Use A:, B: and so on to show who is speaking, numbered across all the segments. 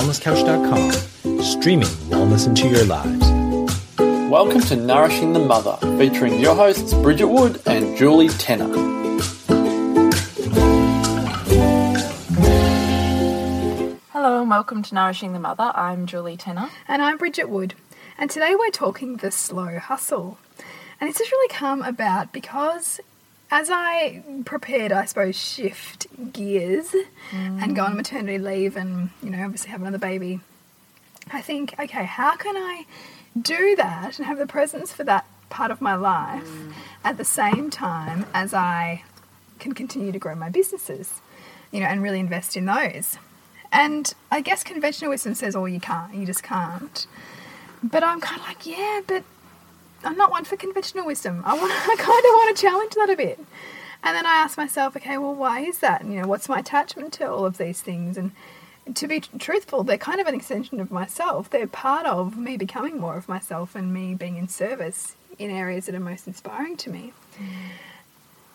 A: thewellnesscouch.com, streaming wellness into your lives.
B: Welcome to Nourishing the Mother, featuring your hosts Bridget Wood and Julie Tenner.
C: Hello and welcome to Nourishing the Mother. I'm Julie Tenner.
D: And I'm Bridget Wood. And today we're talking the slow hustle. And this has really come about because as I prepared, I suppose, shift gears and go on mm. maternity leave and, you know, obviously have another baby, I think, okay, how can I do that and have the presence for that part of my life mm. at the same time as I can continue to grow my businesses, you know, and really invest in those? And I guess conventional wisdom says, oh, you can't, you just can't. But I'm kind of like, yeah, but I'm not one for conventional wisdom. I want, I kind of want to challenge that a bit. And then I ask myself, okay, well, why is that? And, you know, what's my attachment to all of these things? And to be tr- truthful, they're kind of an extension of myself. They're part of me becoming more of myself and me being in service in areas that are most inspiring to me. Mm.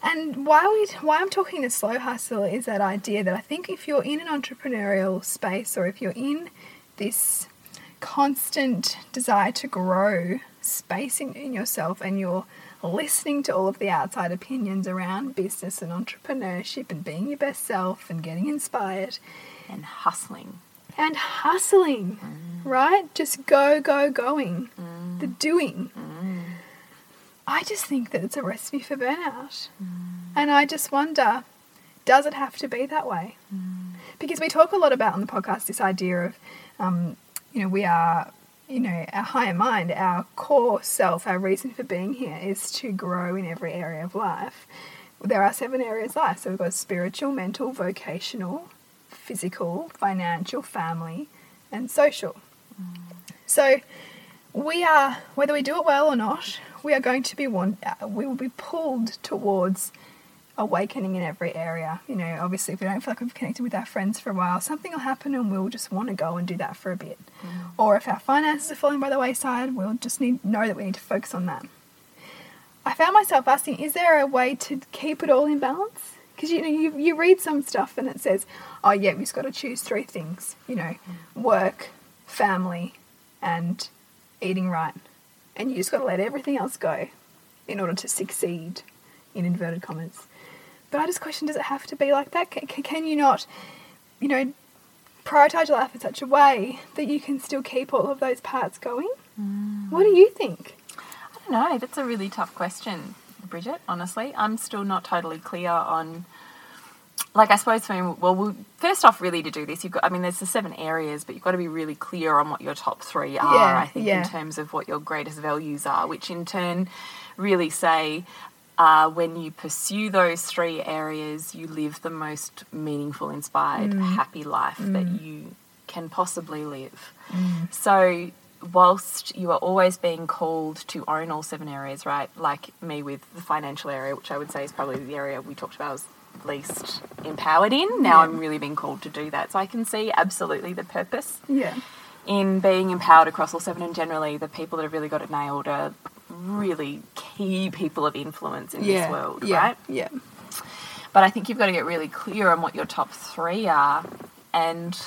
D: And why we why I'm talking the slow hustle is that idea that I think if you're in an entrepreneurial space or if you're in this constant desire to grow space in, in yourself and you're listening to all of the outside opinions around business and entrepreneurship and being your best self and getting inspired
C: And hustling.
D: and hustling, mm. right? Just go, go, going, mm. the doing. Mm. I just think that it's a recipe for burnout. And I just wonder does it have to be that way? Because we talk a lot about on the podcast this idea of, um, you know, we are, you know, our higher mind, our core self, our reason for being here is to grow in every area of life. There are seven areas of life. So we've got spiritual, mental, vocational, physical, financial, family, and social. So we are, whether we do it well or not, we are going to be one. We will be pulled towards awakening in every area. You know, obviously, if we don't feel like we've connected with our friends for a while, something will happen, and we'll just want to go and do that for a bit. Mm. Or if our finances are falling by the wayside, we'll just need know that we need to focus on that. I found myself asking, is there a way to keep it all in balance? Because you know, you, you read some stuff and it says, oh yeah, we've just got to choose three things. You know, mm. work, family, and eating right. And you just got to let everything else go in order to succeed, in inverted commas. But I just question, does it have to be like that? Can, can you not, you know, prioritize your life in such a way that you can still keep all of those parts going? Mm. What do you think?
C: I don't know. That's a really tough question, Bridget, honestly. I'm still not totally clear on. Like, I suppose for me, well, we, first off, really to do this, you've got, I mean, there's the seven areas, but you've got to be really clear on what your top three are,
D: Yeah,
C: I think,
D: yeah.
C: in terms of what your greatest values are, which in turn really say uh, when you pursue those three areas, you live the most meaningful, inspired, mm. happy life that mm. you can possibly live. Mm. So, whilst you are always being called to own all seven areas, right? Like me with the financial area, which I would say is probably the area we talked about as least empowered in. Now I'm really being called to do that. So I can see absolutely the purpose
D: Yeah.
C: in being empowered across all seven, and generally the people that have really got it nailed are really key people of influence in
D: yeah.
C: this world,
D: yeah.
C: right?
D: Yeah.
C: But I think you've got to get really clear on what your top three are. And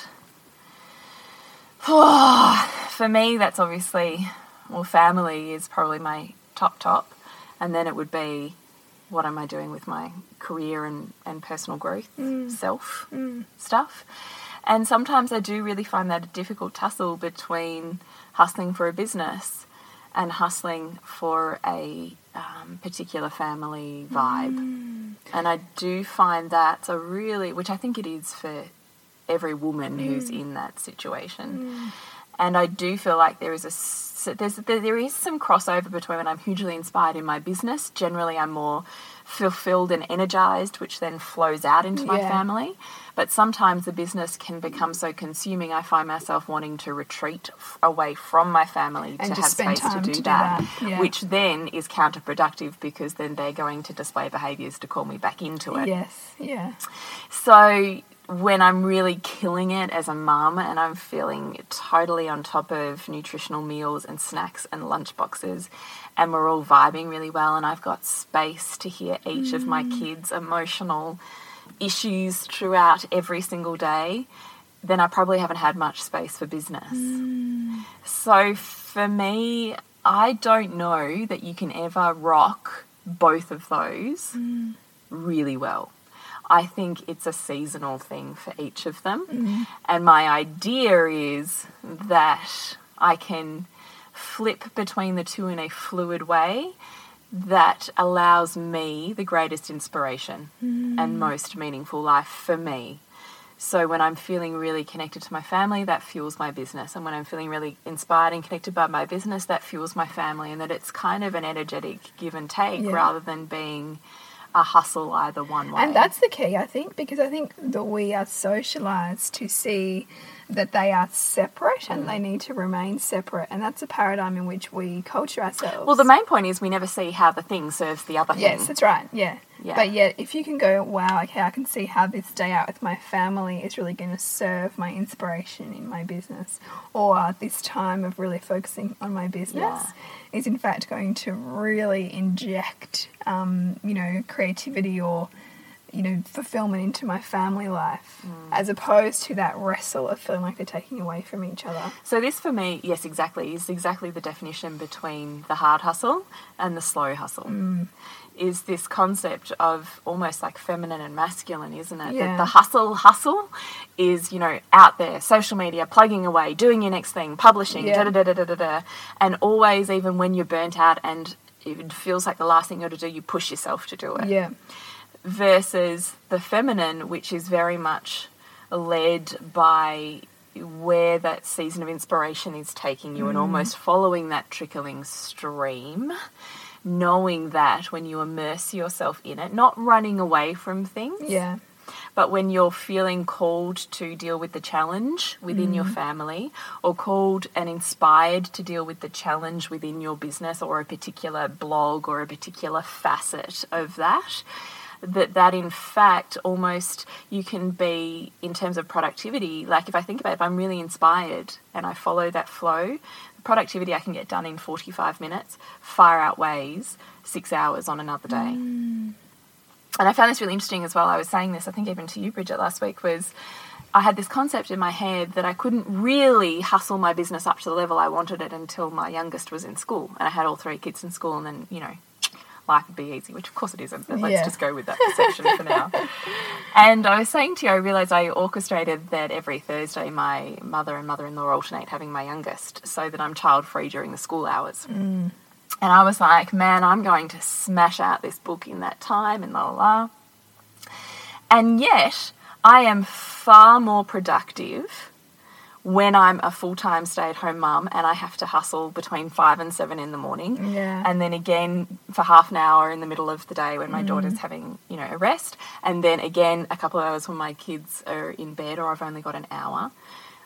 C: for me, that's obviously, well, family is probably my top, top. And then it would be what am I doing with my career and, and personal growth, mm. self mm. stuff. And sometimes I do really find that a difficult tussle between hustling for a business and hustling for a um, particular family vibe. Mm. And I do find that's a really, which I think it is for every woman who's mm. in that situation. Mm. And I do feel like there is a there's there, there is some crossover between when I'm hugely inspired in my business. Generally, I'm more fulfilled and energized, which then flows out into my
D: Yeah.
C: family. But sometimes the business can become so consuming, I find myself wanting to retreat f- away from my family
D: And
C: to have space to do,
D: to do
C: that,
D: that, yeah.
C: which then is counterproductive because then they're going to display behaviors to call me back into it.
D: Yes. Yeah.
C: So when I'm really killing it as a mum and I'm feeling totally on top of nutritional meals and snacks and lunch boxes and we're all vibing really well and I've got space to hear each of my mm. kids' emotional issues throughout every single day, then I probably haven't had much space for business. Mm. So for me, I don't know that you can ever rock both of those mm. really well. I think it's a seasonal thing for each of them. Mm. And my idea is that I can flip between the two in a fluid way that allows me the greatest inspiration and mm. most meaningful life for me. So when I'm feeling really connected to my family, that fuels my business. And when I'm feeling really inspired and connected by my business, that fuels my family. And that it's kind of an energetic give and take
D: Yeah.
C: rather than being a hustle either one way.
D: And that's the key, I think, because I think that we are socialized to see that they are separate and they need to remain separate. And that's a paradigm in which we culture ourselves.
C: well, the main point is we never see how the thing serves the other
D: Yes,
C: thing.
D: that's right. Yeah.
C: Yeah.
D: But yet, if you can go, wow, okay, I can see how this day out with my family is really going to serve my inspiration in my business, or this time of really focusing on my business is in fact going to really inject, um, you know, creativity or you know, fulfillment into my family life,
C: Mm.
D: as opposed to that wrestle of feeling like they're taking away from each other.
C: So this for me, yes, exactly, is exactly the definition between the hard hustle and the slow hustle.
D: Mm.
C: Is this concept of almost like feminine and masculine, isn't it?
D: Yeah.
C: That the hustle hustle is, you know, out there, social media, plugging away, doing your next thing, publishing,
D: Yeah.
C: da da da da da da, and always, even when you're burnt out and it feels like the last thing you got to do, you push yourself to do it
D: Yeah.
C: Versus the feminine, which is very much led by where that season of inspiration is taking you and mm. almost following that trickling stream. Knowing that when you immerse yourself in it, not running away from things,
D: Yeah.
C: but when you're feeling called to deal with the challenge within your mm. family or called and inspired to deal with the challenge within your business or a particular blog or a particular facet of that that that in fact almost you can be in terms of productivity like if i think about it, if i'm really inspired and i follow that flow the productivity i can get done in 45 minutes far outweighs six hours on another day mm. and I found this really interesting as well. I was saying this, I think even to you, Bridget, last week, was I had this concept in my head that I couldn't really hustle my business up to the level I wanted it until my youngest was in school. And I had all three kids in school, and then, you know, life would be easy, which of course it isn't, but let's
D: Yeah.
C: just go with that perception for now. And I was saying to you, I realised I orchestrated that every Thursday my mother and mother in law alternate having my youngest so that I'm child free during the school hours. Mm. And I was like, man, I'm going to smash out this book in that time and la la la. And yet, I am far more productive when I'm a full time stay at home mum and I have to hustle between five and seven in the morning.
D: Yeah.
C: And then again for half an hour in the middle of the day when my mm. daughter's having, you know, a rest. And then again a couple of hours when my kids are in bed or I've only got an hour.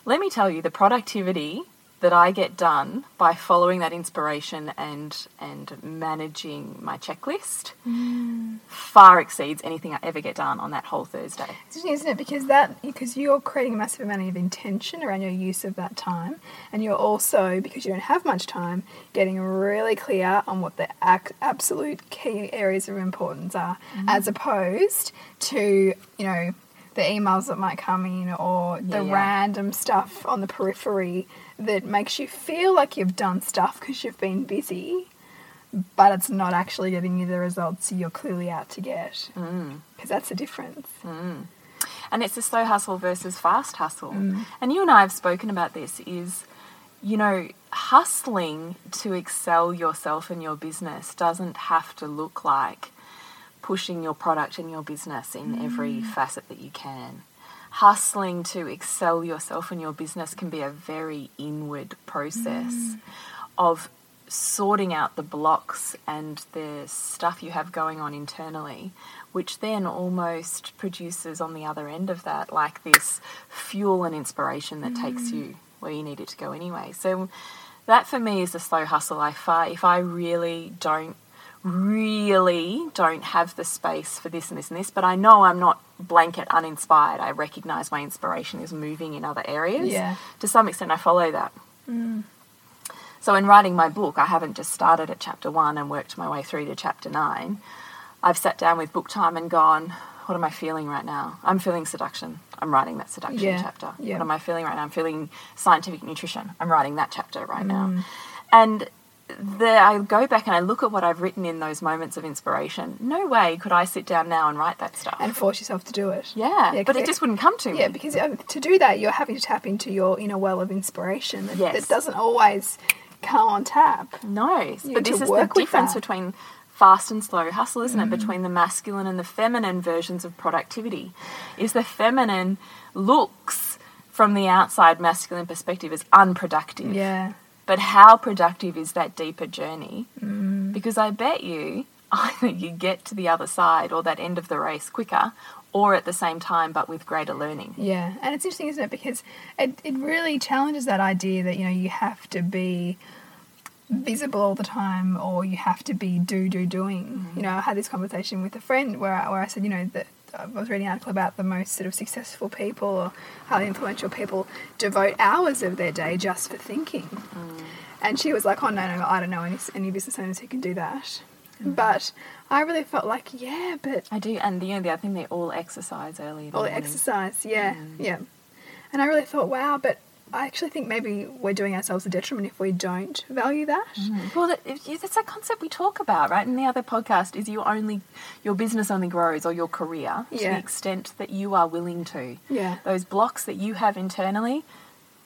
C: Let me tell you, the productivity that I get done by following that inspiration and and managing my checklist mm. far exceeds anything I ever get done on that whole Thursday.
D: It's interesting, isn't it? Because that because you're creating a massive amount of intention around your use of that time, and you're also because you don't have much time, getting really clear on what the ac- absolute key areas of importance are, mm. as opposed to you know the emails that might come in or the
C: Yeah, yeah.
D: random stuff on the periphery that makes you feel like you've done stuff because you've been busy. But it's not actually getting you the results you're clearly out to get. Mm. Because that's the difference. Mm.
C: And it's a slow hustle versus fast hustle. Mm. And you and I have spoken about this is you know, hustling to excel yourself and your business doesn't have to look like pushing your product and your business in every mm. facet that you can. Hustling to excel yourself and your business can be a very inward process mm. of sorting out the blocks and the stuff you have going on internally, which then almost produces on the other end of that, like this fuel and inspiration that takes you mm. where you need it to go anyway. So that for me is the slow hustle. I if I really don't really don't have the space for this and this and this, but I know I'm not blanket uninspired. I recognize my inspiration is moving in other areas.
D: Yeah.
C: To some extent, I follow that. So, in writing my book, I haven't just started at chapter one and worked my way through to chapter nine. I've sat down with book time and gone, What am I feeling right now? I'm feeling seduction. I'm writing that seduction
D: Yeah,
C: chapter.
D: yeah.
C: What am I feeling right now? I'm feeling scientific nutrition. I'm writing that chapter right now.
D: Mm.
C: And the, I go back and I look at what I've written in those moments of inspiration. No way could I sit down now and write that stuff.
D: and force yourself to do it.
C: Yeah, but it just wouldn't come to me.
D: Yeah, because um, to do that, you're having to tap into your inner well of inspiration that,
C: Yes.
D: that doesn't always come on tap.
C: No,
D: You
C: but this is the difference.
D: Mm.
C: between fast and slow hustle, isn't it? Between the masculine and the feminine versions of productivity. Is the feminine looks from the outside masculine perspective as unproductive.
D: Yeah.
C: But how productive is that deeper journey?
D: Mm.
C: Because I bet you either you get to the other side or that end of the race quicker or at the same time but with greater learning.
D: Yeah, and it's interesting, isn't it? Because it, it really challenges that idea that, you know, you have to be visible all the time or you have to be do, do, doing. You know, I had this conversation with a friend where I, where I said, you know, that I was reading an article about the most sort of successful people or highly influential people devote hours of their day just for thinking. Mm. And she was like, oh, no, no, I don't know any, any business owners who can do that. Mm. But I really felt like, yeah, but
C: I do, and you know, the other thing, they all exercise early
D: all
C: morning.
D: exercise, yeah, mm. yeah. And I really thought, wow, but I actually think maybe we're doing ourselves a detriment if we don't value that. Mm.
C: Well, that, that's a concept we talk about, right? In the other podcast, is you only your business only grows or your career to
D: Yeah.
C: the extent that you are willing to.
D: Yeah.
C: Those blocks that you have internally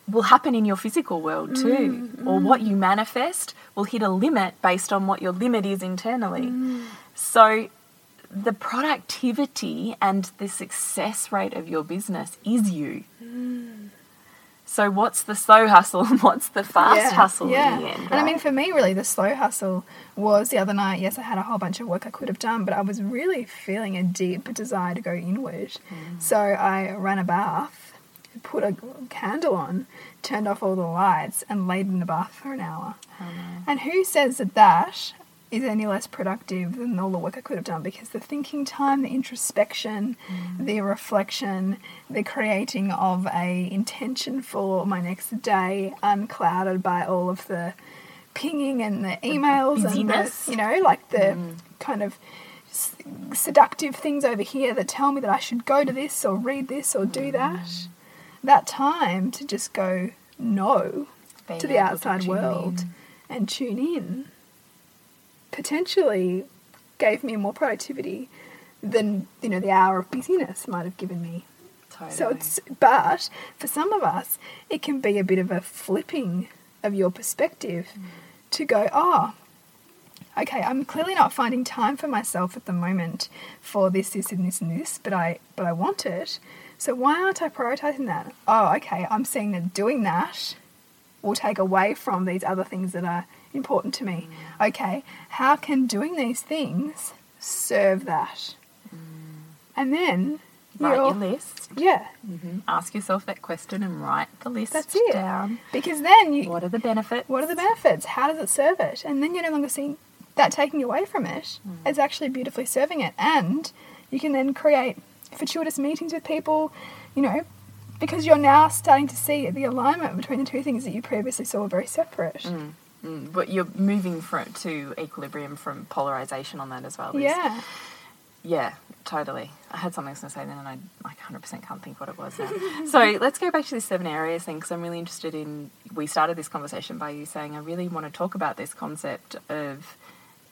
C: will happen in your physical world too, mm. or mm. what you manifest will hit a limit based on what your limit is internally. So. The productivity and the success rate of your business is you. So, what's the slow hustle and what's the fast hustle
D: yeah.
C: in the end?
D: And I mean, for me, really, the slow hustle was the other night. Yes, I had a whole bunch of work I could have done, but I was really feeling a deep desire to go inward.
C: Mm.
D: So I ran a bath, put a candle on, turned off all the lights, and laid in the bath for an hour. And who says that that is any less productive than all the work I could have done? Because the thinking time, the introspection, mm. the reflection, the creating of a intention for my next day, unclouded by all of the pinging and the emails
C: busyness.
D: and the, you know, like the mm. kind of s- seductive things over here that tell me that I should go to this or read this or do that. Mm. That time to just go no
C: Being
D: to the
C: able to
D: outside world
C: in.
D: and tune in potentially gave me more productivity than you know the hour of busyness might have given me.
C: Totally.
D: so it's but for some of us it can be a bit of a flipping of your perspective mm. to go oh okay i'm clearly not finding time for myself at the moment for this this and this and this but i but i want it. So why aren't i prioritizing that? Oh okay i'm seeing that doing that will take away from these other things that are important to me okay how can doing these things serve that mm. and then
C: Write your list.
D: yeah mm-hmm.
C: Ask yourself that question and write the list
D: That's it.
C: down.
D: because then you
C: What are the benefits?
D: what are the benefits? How does it serve it? And then you're no longer seeing that taking away from it. Mm. It's actually beautifully serving it. And you can then create fortuitous meetings with people, you know, because you're now starting to see the alignment between the two things that you previously saw were very separate.
C: Mm, Mm, but you're moving from, to equilibrium from polarization on that as well.
D: Yeah.
C: Yeah, totally. I had something I was going to say then, and I like 100% can't think what it was now. so let's go back to the seven areas thing because I'm really interested in. We started this conversation by you saying I really want to talk about this concept of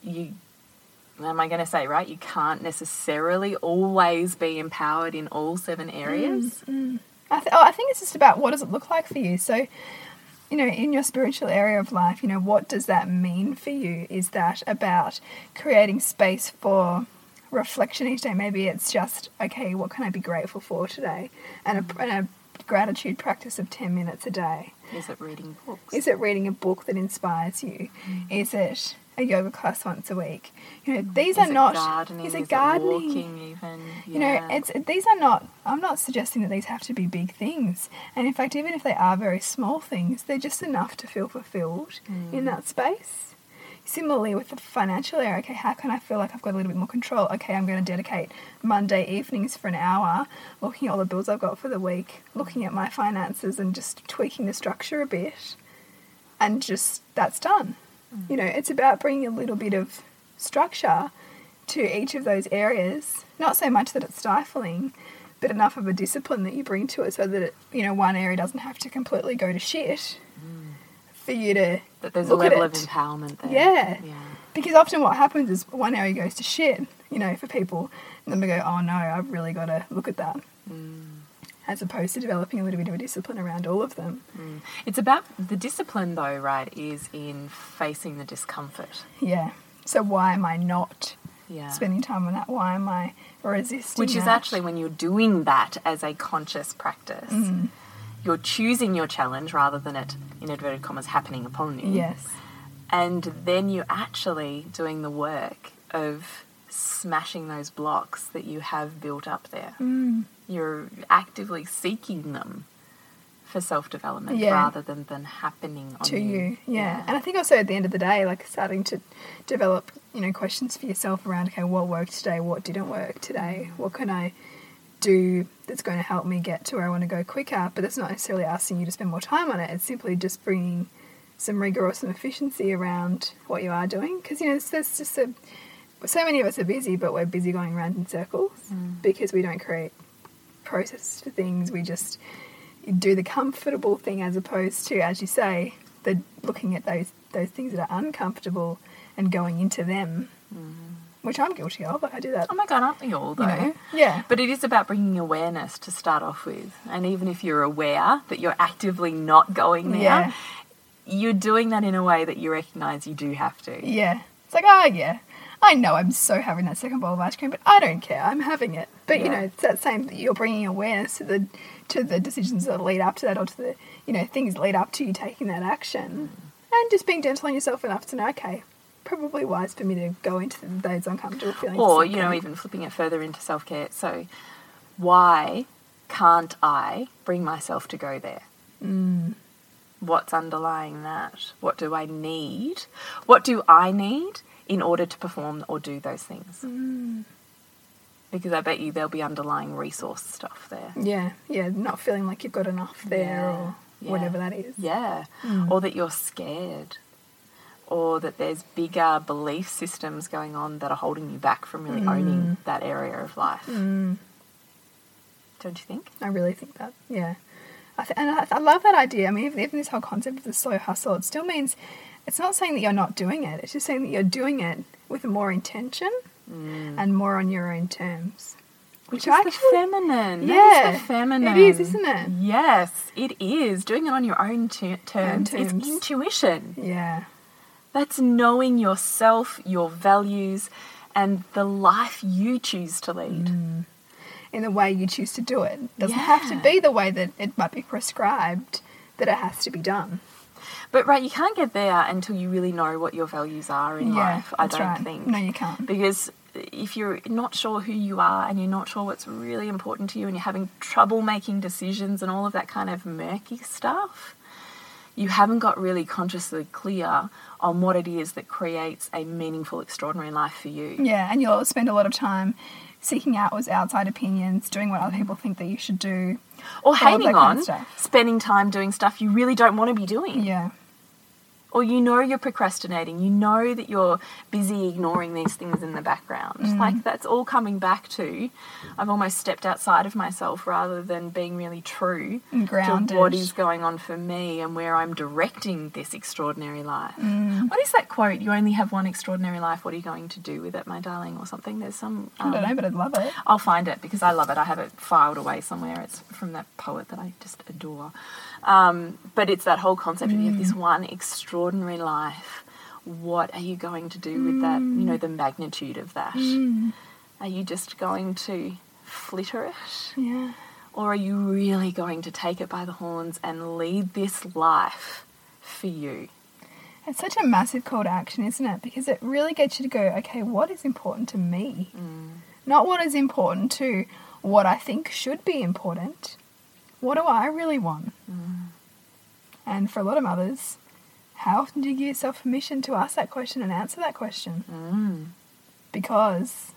C: you. Am I going to say right? You can't necessarily always be empowered in all seven areas. Mm, mm.
D: I, th- oh, I think it's just about what does it look like for you. So, you know, in your spiritual area of life, you know, what does that mean for you? Is that about creating space for reflection each day? Maybe it's just, okay, what can I be grateful for today? And a, and a gratitude practice of 10 minutes a day.
C: Is it reading books?
D: Is it reading a book that inspires you? Mm. Is it a yoga class once a week? You know, these
C: Is
D: are
C: it
D: not.
C: gardening?
D: Is
C: Is
D: it gardening?
C: walking even?
D: You know, it's these are not. I'm not suggesting that these have to be big things, and in fact, even if they are very small things, they're just enough to feel fulfilled in that space. Similarly, with the financial area, okay, how can I feel like I've got a little bit more control? Okay, I'm going to dedicate Monday evenings for an hour, looking at all the bills I've got for the week, looking at my finances, and just tweaking the structure a bit, and just that's done. You know, it's about bringing a little bit of structure to each of those areas. Not so much that it's stifling, but enough of a discipline that you bring to it so that it, you know one area doesn't have to completely go to shit for you to
C: That there's a level of empowerment there.
D: Yeah.
C: Yeah.
D: Because often what happens is one area goes to shit, you know, for people, and then we go, oh no, I've really got to look at that. Mm. As opposed to developing a little bit of a discipline around all of them.
C: It's about the discipline, though, right? Is in facing the discomfort.
D: Yeah. So why am I not
C: Yeah.
D: spending time on that? Why am I resisting?
C: Which is
D: that?
C: actually when you're doing that as a conscious practice,
D: Mm.
C: you're choosing your challenge rather than it, in inverted commas, happening upon you.
D: Yes.
C: And then you're actually doing the work of smashing those blocks that you have built up there.
D: Mm.
C: You're actively seeking them for self development
D: Yeah.
C: rather than them happening on
D: to
C: you.
D: you. Yeah. And I think also at the end of the day, like starting to develop, you know, questions for yourself around, okay, what worked today? What didn't work today? What can I do that's going to help me get to where I want to go quicker? But it's not necessarily asking you to spend more time on it. It's simply just bringing some rigor or some efficiency around what you are doing. Because, you know, there's just a, so many of us are busy, but we're busy going around in circles mm. because we don't create process for things. We just do the comfortable thing as opposed to, as you say, the looking at those those things that are uncomfortable and going into them, mm-hmm. which I'm guilty of. I do that.
C: Oh my god, aren't we all though?
D: You know? Yeah.
C: But it is about bringing awareness to start off with. And even if you're aware that you're actively not going there,
D: Yeah.
C: you're doing that in a way that you recognize you do have to.
D: Yeah. It's like, oh yeah. I know I'm so having that second bowl of ice cream, but I don't care. I'm having it. But you know, it's that same. You're bringing awareness to the to the decisions that lead up to that, or to the you know things that lead up to you taking that action, and just being gentle on yourself enough to know, okay, probably wise for me to go into those uncomfortable feelings.
C: Or, you know, even flipping it further into self care. So, why can't I bring myself to go there?
D: Mm.
C: What's underlying that? What do I need? What do I need in order to perform or do those things?
D: Mm.
C: Because I bet you there'll be underlying resource stuff there.
D: Yeah, yeah, not feeling like you've got enough there
C: Yeah,
D: or
C: yeah.
D: whatever that is.
C: Yeah.
D: Mm.
C: Or that you're scared. Or that there's bigger belief systems going on that are holding you back from really owning that area of life.
D: Mm,
C: Don't you think?
D: I really think that. Yeah, I th- and I, I love that idea. I mean, even, even this whole concept of the slow hustle, it still means it's not saying that you're not doing it. It's just saying that you're doing it with more intention mm. and more on your own terms.
C: Which
D: I
C: is the feminine. That
D: Yeah,
C: is the feminine.
D: it is, isn't it?
C: Yes, it is. Doing it on your own ter- terms.
D: terms.
C: It's intuition.
D: Yeah,
C: That's knowing yourself, your values, and the life you choose to lead. Mm.
D: in the way you choose to do it. It doesn't have to be the way that it might be prescribed that it has to be done.
C: But right, you can't get there until you really know what your values are in
D: yeah,
C: life. I don't
D: right.
C: think.
D: No, you can't.
C: Because if you're not sure who you are and you're not sure what's really important to you and you're having trouble making decisions and all of that kind of murky stuff, you haven't got really consciously clear on what it is that creates a meaningful, extraordinary life for you.
D: Yeah, and you'll spend a lot of time seeking out was outside opinions, doing what other people think that you should do.
C: Or hanging
D: that kind of
C: on, spending time doing stuff you really don't want to be doing.
D: Yeah.
C: Or you know you're procrastinating, you know that you're busy ignoring these things in the background.
D: Mm.
C: Like that's all coming back to I've almost stepped outside of myself rather than being really true
D: And grounded.
C: to what is going on for me and where I'm directing this extraordinary life.
D: Mm.
C: What is that quote? You only have one extraordinary life. What are you going to do with it, my darling, or something? There's some.
D: I don't
C: um,
D: know, but I'd love it.
C: I'll find it because I love it. I have it filed away somewhere. It's from that poet that I just adore. Um, but it's that whole concept of you have this mm. one extraordinary life. What are you going to do with that? You know, the mm. magnitude of that. Mm. Are you just going to flitter it?
D: Yeah.
C: Or are you really going to take it by the horns and lead this life for you?
D: It's such a massive call to action, isn't it? Because it really gets you to go, okay, what is important to me? Not what is important to what I think should be important. What do I really want? And for a lot of mothers, how often do you give yourself permission to ask that question and answer that question?
C: Mm.
D: Because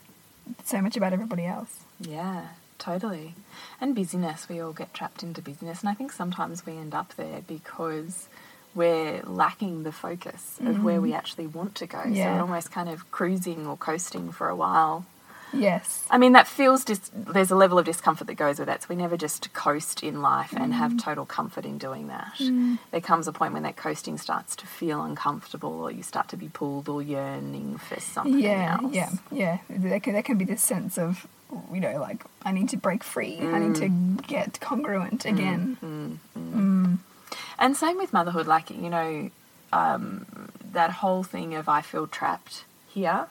D: it's so much about everybody else.
C: Yeah, totally. And busyness, we all get trapped into busyness. And I think sometimes we end up there because we're lacking the focus of where we actually want to go. So we're almost kind of cruising or coasting for a while
D: Yes.
C: I mean, that feels just, there's a level of discomfort that goes with that. So we never just coast in life and have
D: Mm.
C: total comfort in doing that. There comes a point when that coasting starts to feel uncomfortable, or you start to be pulled or yearning for something
D: Yeah,
C: else.
D: yeah, yeah. There can, there can be this sense of, you know, like, I need to break free. I need to
C: Mm.
D: get congruent again.
C: And same with motherhood, like, you know, um, that whole thing of I feel trapped here.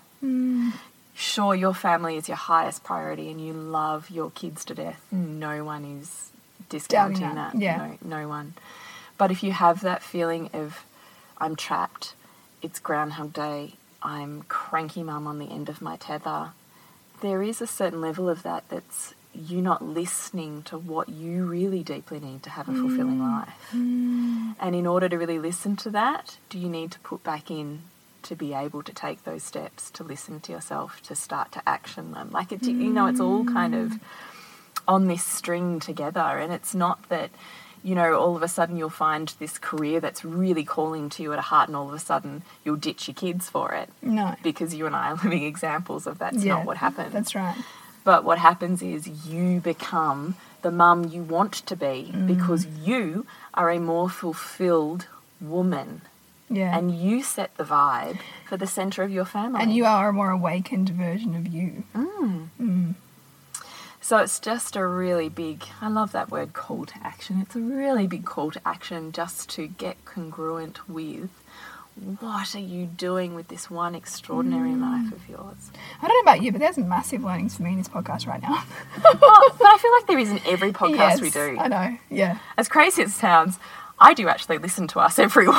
C: Sure, your family is your highest priority and you love your kids to death. No one is discounting
D: Doubting
C: that.
D: that, yeah.
C: No, no one. But if you have that feeling of I'm trapped, it's Groundhog Day, I'm cranky mum on the end of my tether, there is a certain level of that that's you not listening to what you really deeply need to have a fulfilling mm. life. Mm. And in order to really listen to that, do you need to put back in to be able to take those steps, to listen to yourself, to start to action them? Like, it, you know, it's all kind of on this string together. And it's not that, you know, all of a sudden you'll find this career that's really calling to you at a heart, and all of a sudden you'll ditch your kids for it.
D: No.
C: Because you and I are living examples of that's
D: yeah,
C: not what happens.
D: That's right.
C: But what happens is you become the mum you want to be
D: Mm.
C: because you are a more fulfilled woman
D: Yeah.
C: and you set the vibe for the center of your family.
D: And you are a more awakened version of you.
C: So it's just a really big, I love that word call to action. It's a really big call to action just to get congruent with what are you doing with this one extraordinary
D: Mm.
C: life of yours.
D: I don't know about you, but there's massive learnings for me in this podcast right now.
C: well, but I feel like there is in every podcast
D: yes,
C: we do.
D: I know. Yeah.
C: As crazy as it sounds, I do actually listen to us every week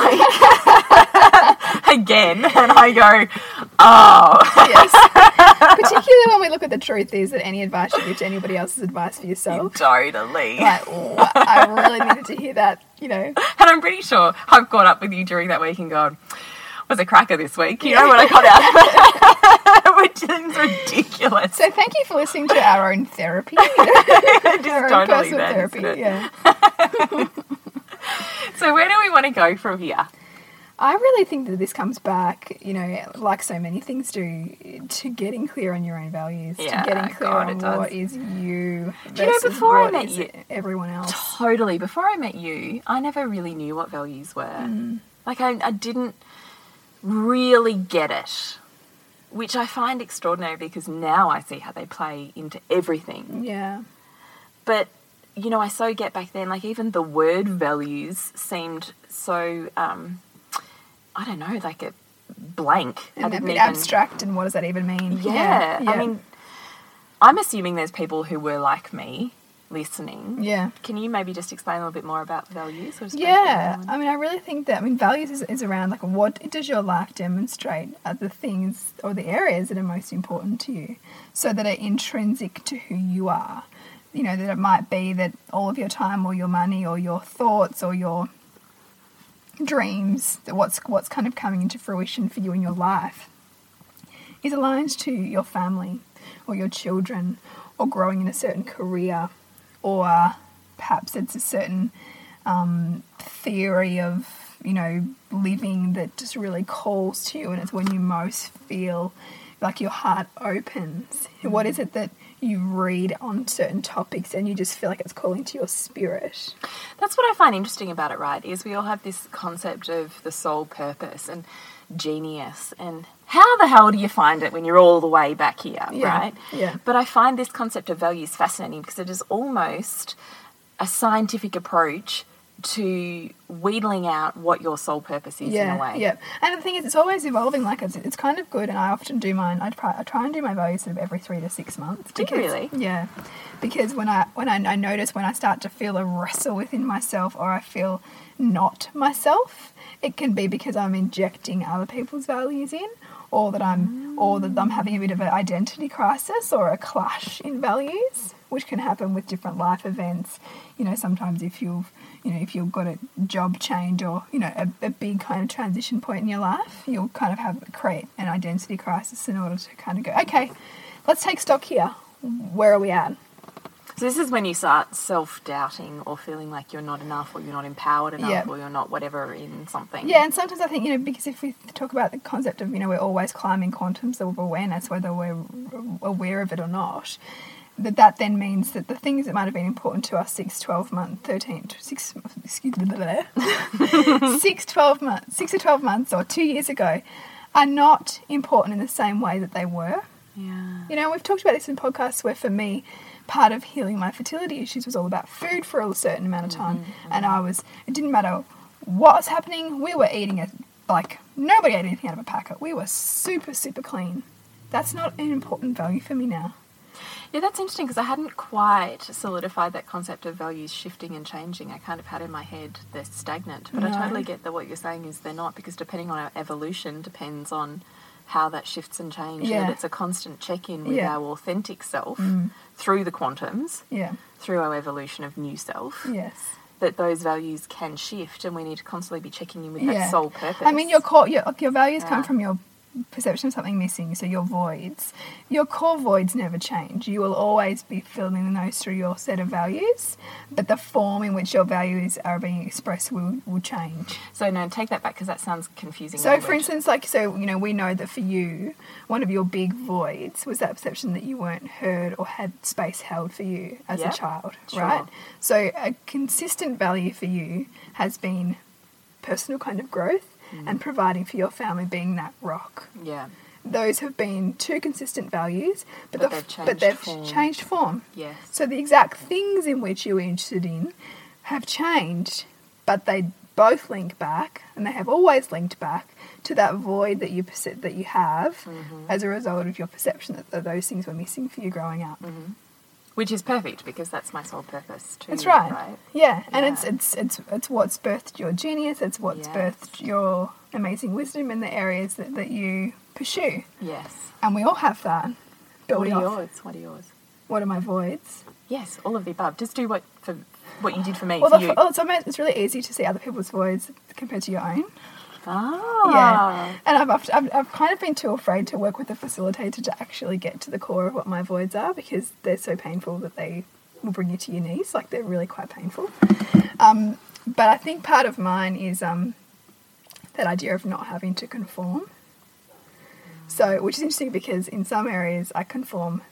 C: again, and I go, oh,
D: Yes. Particularly when we look at the truth is that any advice you give to anybody else is advice for yourself.
C: totally.
D: Like, "Wha- I really needed to hear that, you know.
C: And I'm pretty sure I've caught up with you during that week and gone, was a cracker this week. You know what I got out of it? Which is ridiculous.
D: So thank you for listening to our own therapy. You know?
C: It is
D: our own
C: totally
D: personal
C: that,
D: therapy. Yeah.
C: So where do we want to go from here?
D: I really think that this comes back, you know, like so many things do, to getting clear on your own values,
C: Yeah,
D: to getting clear
C: God,
D: on what is you
C: Do you know, before I met you-
D: everyone else.
C: Totally. Before I met you, I never really knew what values were.
D: Mm.
C: Like, I, I didn't really get it, which I find extraordinary because now I see how they play into everything.
D: Yeah.
C: But, you know, I so get back then, like, even the word values seemed so, um, I don't know, like a blank.
D: And
C: didn't
D: bit
C: even-
D: abstract, and what does that even mean?
C: Yeah.
D: yeah.
C: I mean, I'm assuming there's people who were like me listening.
D: yeah.
C: Can you maybe just explain a little bit more about values? Or just go
D: Yeah, I mean, I really think that I mean, values is, is around like what does your life demonstrate are the things or the areas that are most important to you, so that are intrinsic to who you are. You know, that it might be that all of your time or your money or your thoughts or your dreams, that what's what's kind of coming into fruition for you in your life, is aligned to your family or your children or growing in a certain career or perhaps it's a certain um, theory of you know living that just really calls to you and it's when you most feel like your heart opens. What is it that you read on certain topics and you just feel like it's calling to your spirit
C: That's what I find interesting about it, right? Is we all have this concept of the soul purpose and genius, and how the hell do you find it when you're all the way back here,
D: Yeah,
C: right?
D: yeah.
C: But I find this concept of values fascinating because it is almost a scientific approach to wheedling out what your soul purpose is in a way.
D: Yeah, and the thing is, it's always evolving. Like it's, it's kind of good, and I often do mine. I try, I try and do my values sort of every three to six months.
C: You really?
D: Yeah, because when I when I, I notice when I start to feel a wrestle within myself, or I feel not myself, it can be because I'm injecting other people's values in, or that I'm or that I'm having a bit of an identity crisis or a clash in values, which can happen with different life events. You know, sometimes if you've you know if you've got a job change or you know a, a big kind of transition point in your life, you'll kind of have create an identity crisis in order to kind of go, okay, let's take stock here. Where are we at?
C: So this is when you start self-doubting or feeling like you're not enough or you're not empowered enough
D: Yeah.
C: or you're not whatever in something.
D: Yeah, and sometimes I think, you know, because if we talk about the concept of, you know, we're always climbing quantums of awareness, whether we're aware of it or not, that that then means that the things that might have been important to us 6, 12 months, 13, 6, excuse me, 6, 12 months, 6 or 12 months or two years ago are not important in the same way that they were.
C: Yeah.
D: You know, we've talked about this in podcasts where for me, part of healing my fertility issues was all about food for a certain amount of time. Mm-hmm, and I mm-hmm. was, it didn't matter what was happening, we were eating it like nobody ate anything out of a packet. We were super, super clean. That's not an important value for me now.
C: Yeah, that's interesting because I hadn't quite solidified that concept of values shifting and changing. I kind of had in my head they're stagnant, but I totally get that what you're saying is they're not because depending on our evolution depends on how that shifts and changes.
D: Yeah.
C: That it's a constant check-in with
D: Yeah.
C: our authentic self mm. through the quantums,
D: Yeah.
C: through our evolution of new self.
D: Yes.
C: That those values can shift, and we need to constantly be checking in with
D: Yeah.
C: that soul purpose.
D: I mean, your core, your, your values
C: Yeah.
D: come from your perception of something missing, so your voids. Your core voids never change. You will always be filling those through your set of values, but the form in which your values are being expressed will, will change.
C: So no, take that back because that sounds confusing.
D: So, for instance, like, so, you know, we know that for you, one of your big voids was that perception that you weren't heard or had space held for you as
C: Yeah,
D: a child,
C: sure.
D: right? So, a consistent value for you has been personal kind of growth
C: Mm.
D: and providing for your family being that rock.
C: yeah,
D: Those have been two consistent values, but,
C: But
D: the,
C: they've
D: but
C: changed
D: they've
C: form.
D: changed form.
C: yes,
D: So the exact things in which you were interested in have changed, but they both link back, and they have always linked back to that void that you that you have
C: Mm-hmm.
D: as a result of your perception that those things were missing for you growing up.
C: Which is perfect because that's my soul purpose too.
D: That's right.
C: Right.
D: Yeah, and it's it's it's it's what's birthed your genius. It's what's
C: Yes.
D: birthed your amazing wisdom in the areas that, that you pursue,
C: Yes.
D: and we all have that.
C: What are
D: off-
C: yours? What are yours?
D: What are my voids?
C: Yes, all of the above. Just do what for what you did for me.
D: Well,
C: for
D: the,
C: you.
D: oh, it's, it's really easy to see other people's voids compared to your own.
C: Ah.
D: Yeah. And I've, I've, I've, I've kind of been too afraid to work with a facilitator to actually get to the core of what my voids are because they're so painful that they will bring you to your knees. Like they're really quite painful. Um, but I think part of mine is um, that idea of not having to conform. So, which is interesting because in some areas I conform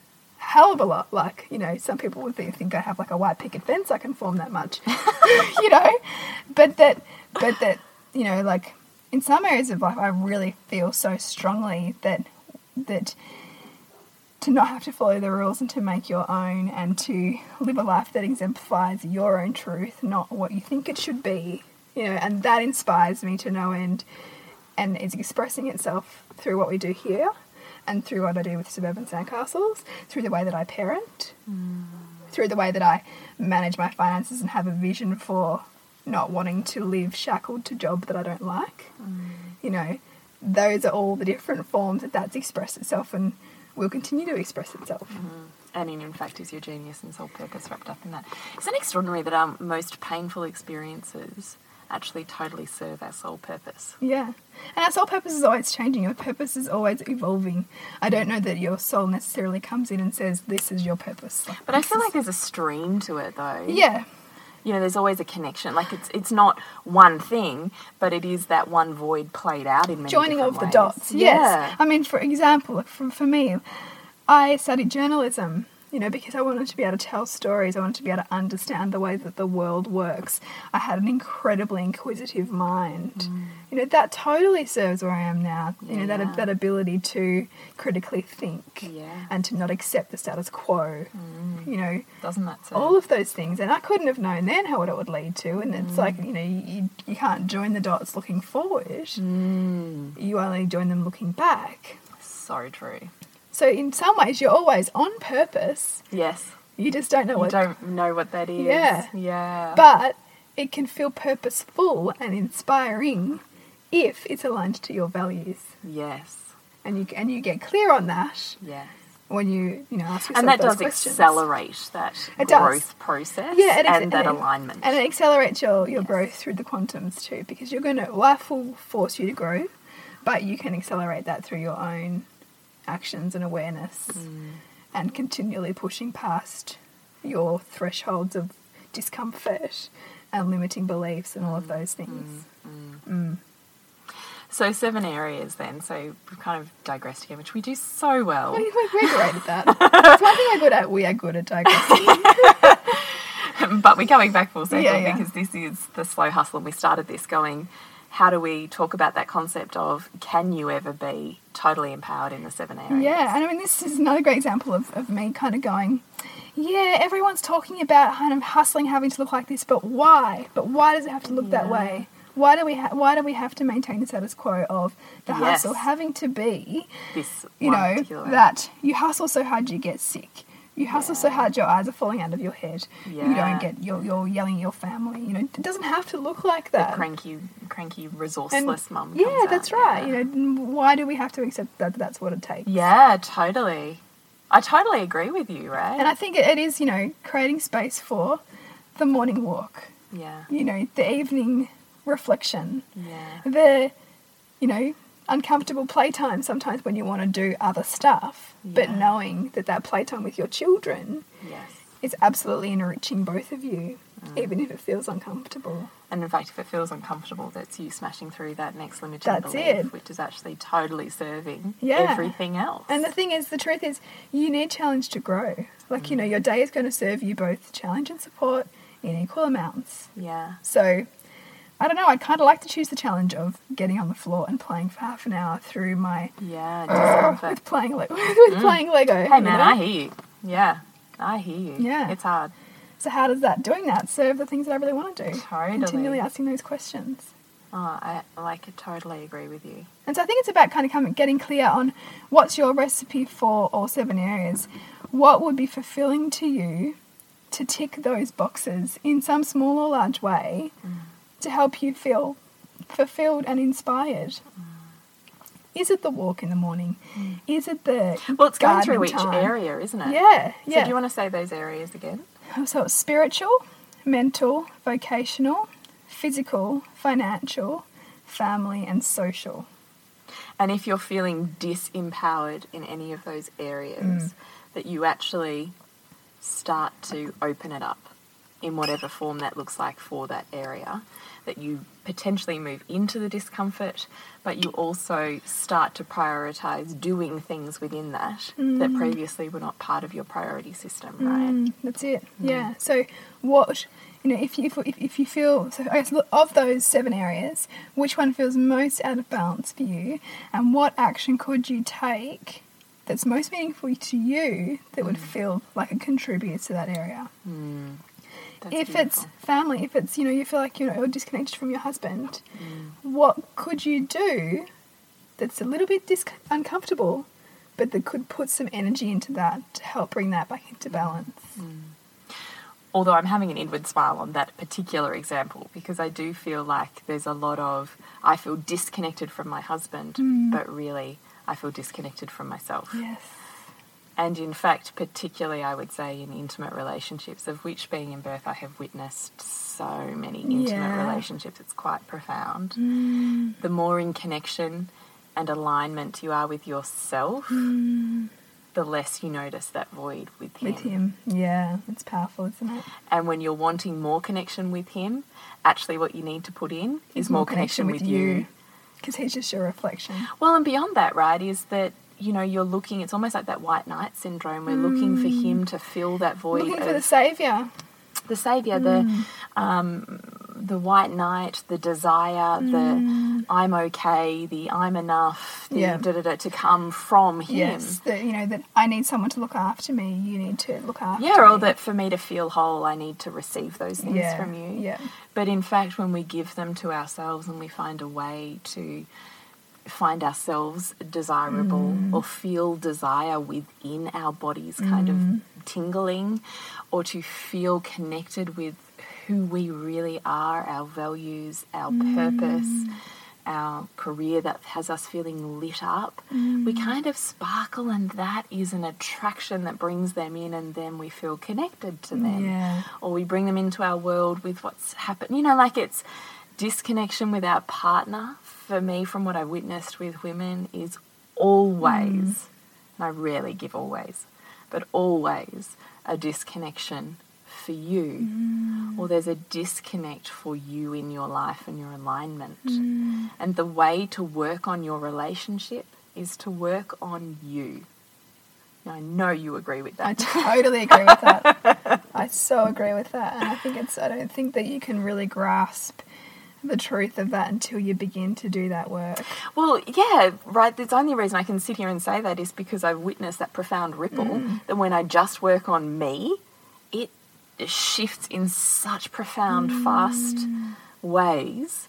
D: a hell of a lot. Like, you know, some people would think, think I have like a white picket fence, I conform that much. you know? But that, but that, you know, like in some areas of life, I really feel so strongly that, that to not have to follow the rules and to make your own and to live a life that exemplifies your own truth, not what you think it should be, you know, and that inspires me to no end and is expressing itself through what we do here and through what I do with suburban sandcastles, through the way that I parent, mm. through the way that I manage my finances and have a vision for not wanting to live shackled to a job that I don't like. Mm. You know, those are all the different forms that that's expressed itself and will continue to express itself. Mm-hmm.
C: And in, in fact, is your genius and soul purpose wrapped up in that. Isn't it extraordinary that our most painful experiences actually totally serve our soul purpose?
D: Yeah. And our soul purpose is always changing. Your purpose is always evolving. I don't know that your soul necessarily comes in and says, This is your purpose. Like,
C: But I feel
D: is-
C: like there's a stream to it, though.
D: Yeah.
C: You know, there's always a connection. Like it's it's not one thing, but it is that one void played out in many
D: Joining of the dots. Yes.
C: Yeah.
D: I mean, for example, for, for me, I studied journalism, you know, because I wanted to be able to tell stories. I wanted to be able to understand the way that the world works. I had an incredibly inquisitive mind. You know, that totally serves where I am now. You know,
C: Mm.
D: That, that ability to critically think
C: Yeah. Mm.
D: and to not accept the status quo. You know,
C: Doesn't that serve?
D: all of those things. And I couldn't have known then how it would lead to. And it's like, you know, you, you can't join the dots looking forward.
C: Mm,
D: You only join them looking back.
C: so true.
D: So in some ways, you're always on purpose.
C: Yes.
D: You just don't know
C: You
D: what.
C: don't know what that is.
D: Yeah.
C: Yeah.
D: But it can feel purposeful and inspiring if it's aligned to your values,
C: yes.
D: and you and you get clear on that
C: Yes.
D: when you you know ask yourself
C: And that
D: those
C: does
D: questions.
C: accelerate that
D: It does.
C: growth process
D: Yeah, ex-
C: and that
D: it-
C: alignment.
D: And it accelerates your, your
C: Yes.
D: growth through the quantums too, because you're going to, life will force you to grow, but you can accelerate that through your own actions and awareness
C: Mm.
D: and continually pushing past your thresholds of discomfort and limiting beliefs and all of those mm, things. Mm, mm.
C: So seven areas then. So we've kind of digressed again, which we do so well.
D: We- We're, we're great at that. It's one thing we're good at. We are good at digressing.
C: but we're coming back full circle
D: Yeah, yeah.
C: because this is the slow hustle. And we started this going, how do we talk about that concept of can you ever be totally empowered in the seven areas?
D: Yeah, and I mean, this is another great example of, of me kind of going, yeah, everyone's talking about kind of hustling having to look like this, but why? But why does it have to look that way? Why do we ha- why do we have to maintain the status quo of the
C: Yes.
D: hustle having to be,
C: This
D: you know,
C: particular-
D: that you hustle so hard you get sick. You hustle so hard your eyes are falling out of your head. You don't get you're, you're yelling at your family. You know, it doesn't have to look like that.
C: cranky, cranky,
D: And-
C: resourceless mum.
D: Yeah, that's
C: out,
D: right.
C: yeah.
D: You know, why do we have to accept that that's what it takes?
C: Yeah, totally. I totally agree with you, right?
D: And I think it, it is, you know, creating space for the morning walk,
C: yeah,
D: you know, the evening reflection,
C: yeah,
D: the, you know, uncomfortable playtime sometimes when you want to do other stuff, but knowing that that playtime with your children
C: yes.
D: is absolutely enriching both of you,
C: Mm.
D: even if it feels uncomfortable.
C: And in fact, if it feels uncomfortable, that's you smashing through that next limiting
D: That's
C: belief,
D: it.
C: which is actually totally serving
D: Yeah.
C: everything else.
D: And the thing is, the truth is, you need challenge to grow. Like, you know, your day is going to serve you both challenge and support in equal amounts.
C: yeah,
D: So, I don't know, I kind of like to choose the challenge of getting on the floor and playing for half an hour through my.
C: yeah,
D: with playing, Le- with playing Lego.
C: Mm. Hey
D: you
C: man,
D: know?
C: I hear you. Yeah, I hear you.
D: Yeah.
C: it's hard.
D: So, how does that, doing that, serve the things that I really want to do?
C: Totally.
D: Continually asking those questions.
C: Oh, I like totally agree with you.
D: And so I think it's about kind of coming, getting clear on what's your recipe for all seven areas. What would be fulfilling to you to tick those boxes in some small or large way
C: Mm.
D: To help you feel fulfilled and inspired?
C: Mm.
D: Is it the walk in the morning? Is it the
C: Well, it's going through each
D: time?
C: area, isn't it?
D: Yeah, yeah.
C: So do you want to say those areas again?
D: So it's spiritual, mental, vocational, physical, financial, family, and social.
C: And if you're feeling disempowered in any of those areas, that you actually start to open it up in whatever form that looks like for that area, that you potentially move into the discomfort, but you also start to prioritize doing things within that that mm. previously were not part of your priority system, mm, right?
D: Mm, that's it. Mm. Yeah. So what you know, if you if, if you feel so, I guess of those seven areas, which one feels most out of balance for you, and what action could you take that's most meaningful to you that would feel like it contributes to that area?
C: That's
D: if it's family, if it's you know you feel like you're, disconnected from your husband, mm. what could you do that's a little bit dis- uncomfortable, but that could put some energy into that to help bring that back into balance? Mm.
C: although I'm having an inward smile on that particular example because I do feel like there's a lot of I feel disconnected from my husband, mm. but really I feel disconnected from myself.
D: Yes.
C: And in fact, particularly I would say in intimate relationships, of which being in birth I have witnessed so many intimate
D: Yeah.
C: relationships, it's quite profound.
D: Mm.
C: The more in connection and alignment you are with yourself, the less you notice that void with him.
D: With him, yeah, it's powerful, isn't it?
C: And when you're wanting more connection with him, actually what you need to put in is more, connection, with, you.
D: because he's just your reflection.
C: Well, and beyond that, right, is that you know you're looking. It's almost like that white knight syndrome. We're looking for mm. him to fill that void
D: Looking for the savior.
C: the savior, the mm. um, the white knight, the desire, the mm. I'm okay, the I'm enough, the
D: Yeah.
C: da, da, da, to come from him.
D: Yes, that you know that I need someone to look after me. You need to look after.
C: Yeah, or
D: me.
C: that for me to feel whole, I need to receive those things
D: yeah,
C: from you.
D: Yeah,
C: But in fact, when we give them to ourselves and we find a way to find ourselves desirable mm. or feel desire within our bodies kind of mm. tingling, or to feel connected with who we really are, our values, our mm. purpose, our career that has us feeling lit up, we kind of sparkle, and that is an attraction that brings them in, and then we feel connected to them.
D: Yeah,
C: or we bring them into our world with what's happened. You know, like it's disconnection with our partner. For me, from what I've witnessed with women, is always, mm. and I rarely give always, but always a disconnection for you, mm. or there's a disconnect for you in your life and your alignment. Mm. And the way to work on your relationship is to work on you. Now, I know you agree with that.
D: I totally agree with that. I so agree with that. And I think it's, I don't think that you can really grasp the truth of that until you begin to do that work.
C: Well, yeah, right. The only reason I can sit here and say that is because I've witnessed that profound ripple mm. that when I just work on me, it shifts in such profound, mm. fast ways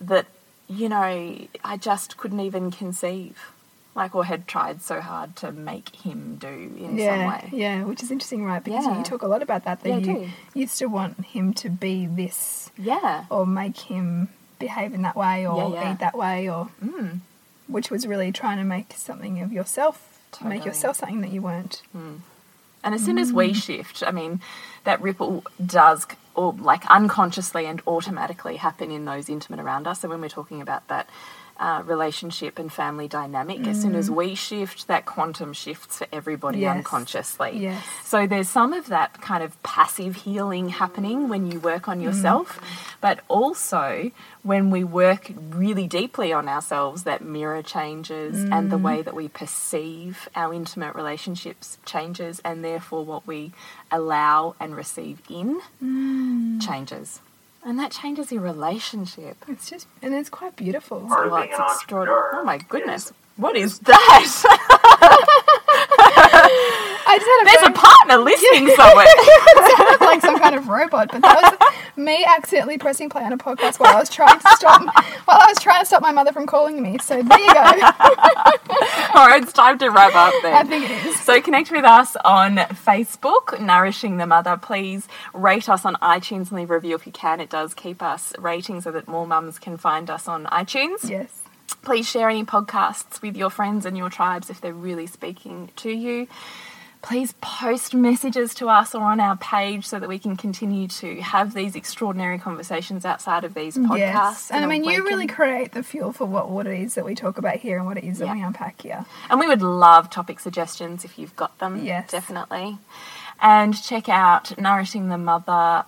C: that, you know, I just couldn't even conceive. Like, or had tried so hard to make him do in some way.
D: yeah, which is interesting, right? Because
C: Yeah.
D: you talk a lot about that, that
C: Yeah,
D: you used to want him to be this
C: Yeah.
D: or make him behave in that way or
C: Yeah, yeah.
D: eat that way or
C: Mm.
D: which was really trying to make something of yourself to make yourself something that you weren't.
C: And as soon as we shift, I mean, that ripple does, or like unconsciously and automatically happen in those intimate around us. So when we're talking about that uh, relationship and family dynamic, as soon as mm. we shift, that quantum shifts for everybody
D: Yes.
C: unconsciously.
D: Yes.
C: So there's some of that kind of passive healing happening when you work on mm. yourself, but also when we work really deeply on ourselves, that mirror changes and the mm. way that we perceive our intimate relationships changes, and therefore what we allow and receive in changes. And that changes your relationship.
D: It's just and it's quite beautiful.
E: Part of
C: Well,
E: being
C: it's
E: an
C: extraordinary.
E: entrepreneur
C: Oh my
E: is-
C: goodness. What is that?
D: I just had a
C: There's a partner listening somewhere.
D: sounded like some kind of robot, but that was me accidentally pressing play on a podcast while I was trying to stop while I was trying to stop my mother from calling me. So there you go.
C: All right, it's time to wrap up then.
D: I think it is.
C: So connect with us on Facebook, Nourishing the Mother. Please rate us on iTunes and leave a review if you can. It does keep us rating so that more mums can find us on iTunes.
D: Yes.
C: Please share any podcasts with your friends and your tribes if they're really speaking to you. Please post messages to us or on our page so that we can continue to have these extraordinary conversations outside of these podcasts.
D: Yes. And I mean, you really create the fuel for what, what it is that we talk about here and what it is that we unpack here.
C: And we would love topic suggestions if you've got them.
D: Yes.
C: Definitely. And check out Nourishing the Mother.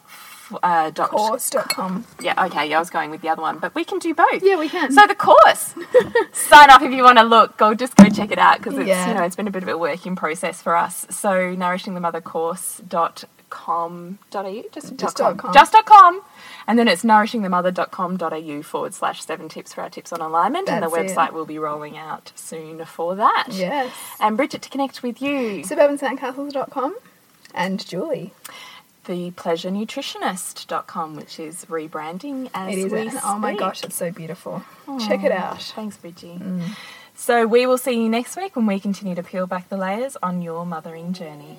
C: Uh, dot,
D: Course.com.
C: Yeah, okay, yeah, I was going with the other one, but we can do both.
D: Yeah, we can.
C: So the course, sign up if you want to look. Go, just go check it out because it's
D: Yeah.
C: you know it's been a bit of a working process for us. So nourishingthemothercourse.com.au, just,
D: Just
C: dot com.
D: dot com.
C: just dot com, and then it's nourishingthemother.com.au forward slash seven tips for our tips on alignment, and the
D: That's it.
C: website will be rolling out soon for that.
D: Yes.
C: And Bridget to connect with you,
D: SuburbanSandcastles.com and Julie.
C: thepleasurenutritionist.com, which is rebranding as
D: It is.
C: we
D: And oh my gosh, it's so beautiful. Check it out.
C: Thanks, Bridgie.
D: Mm.
C: So we will see you next week when we continue to peel back the layers on your mothering journey.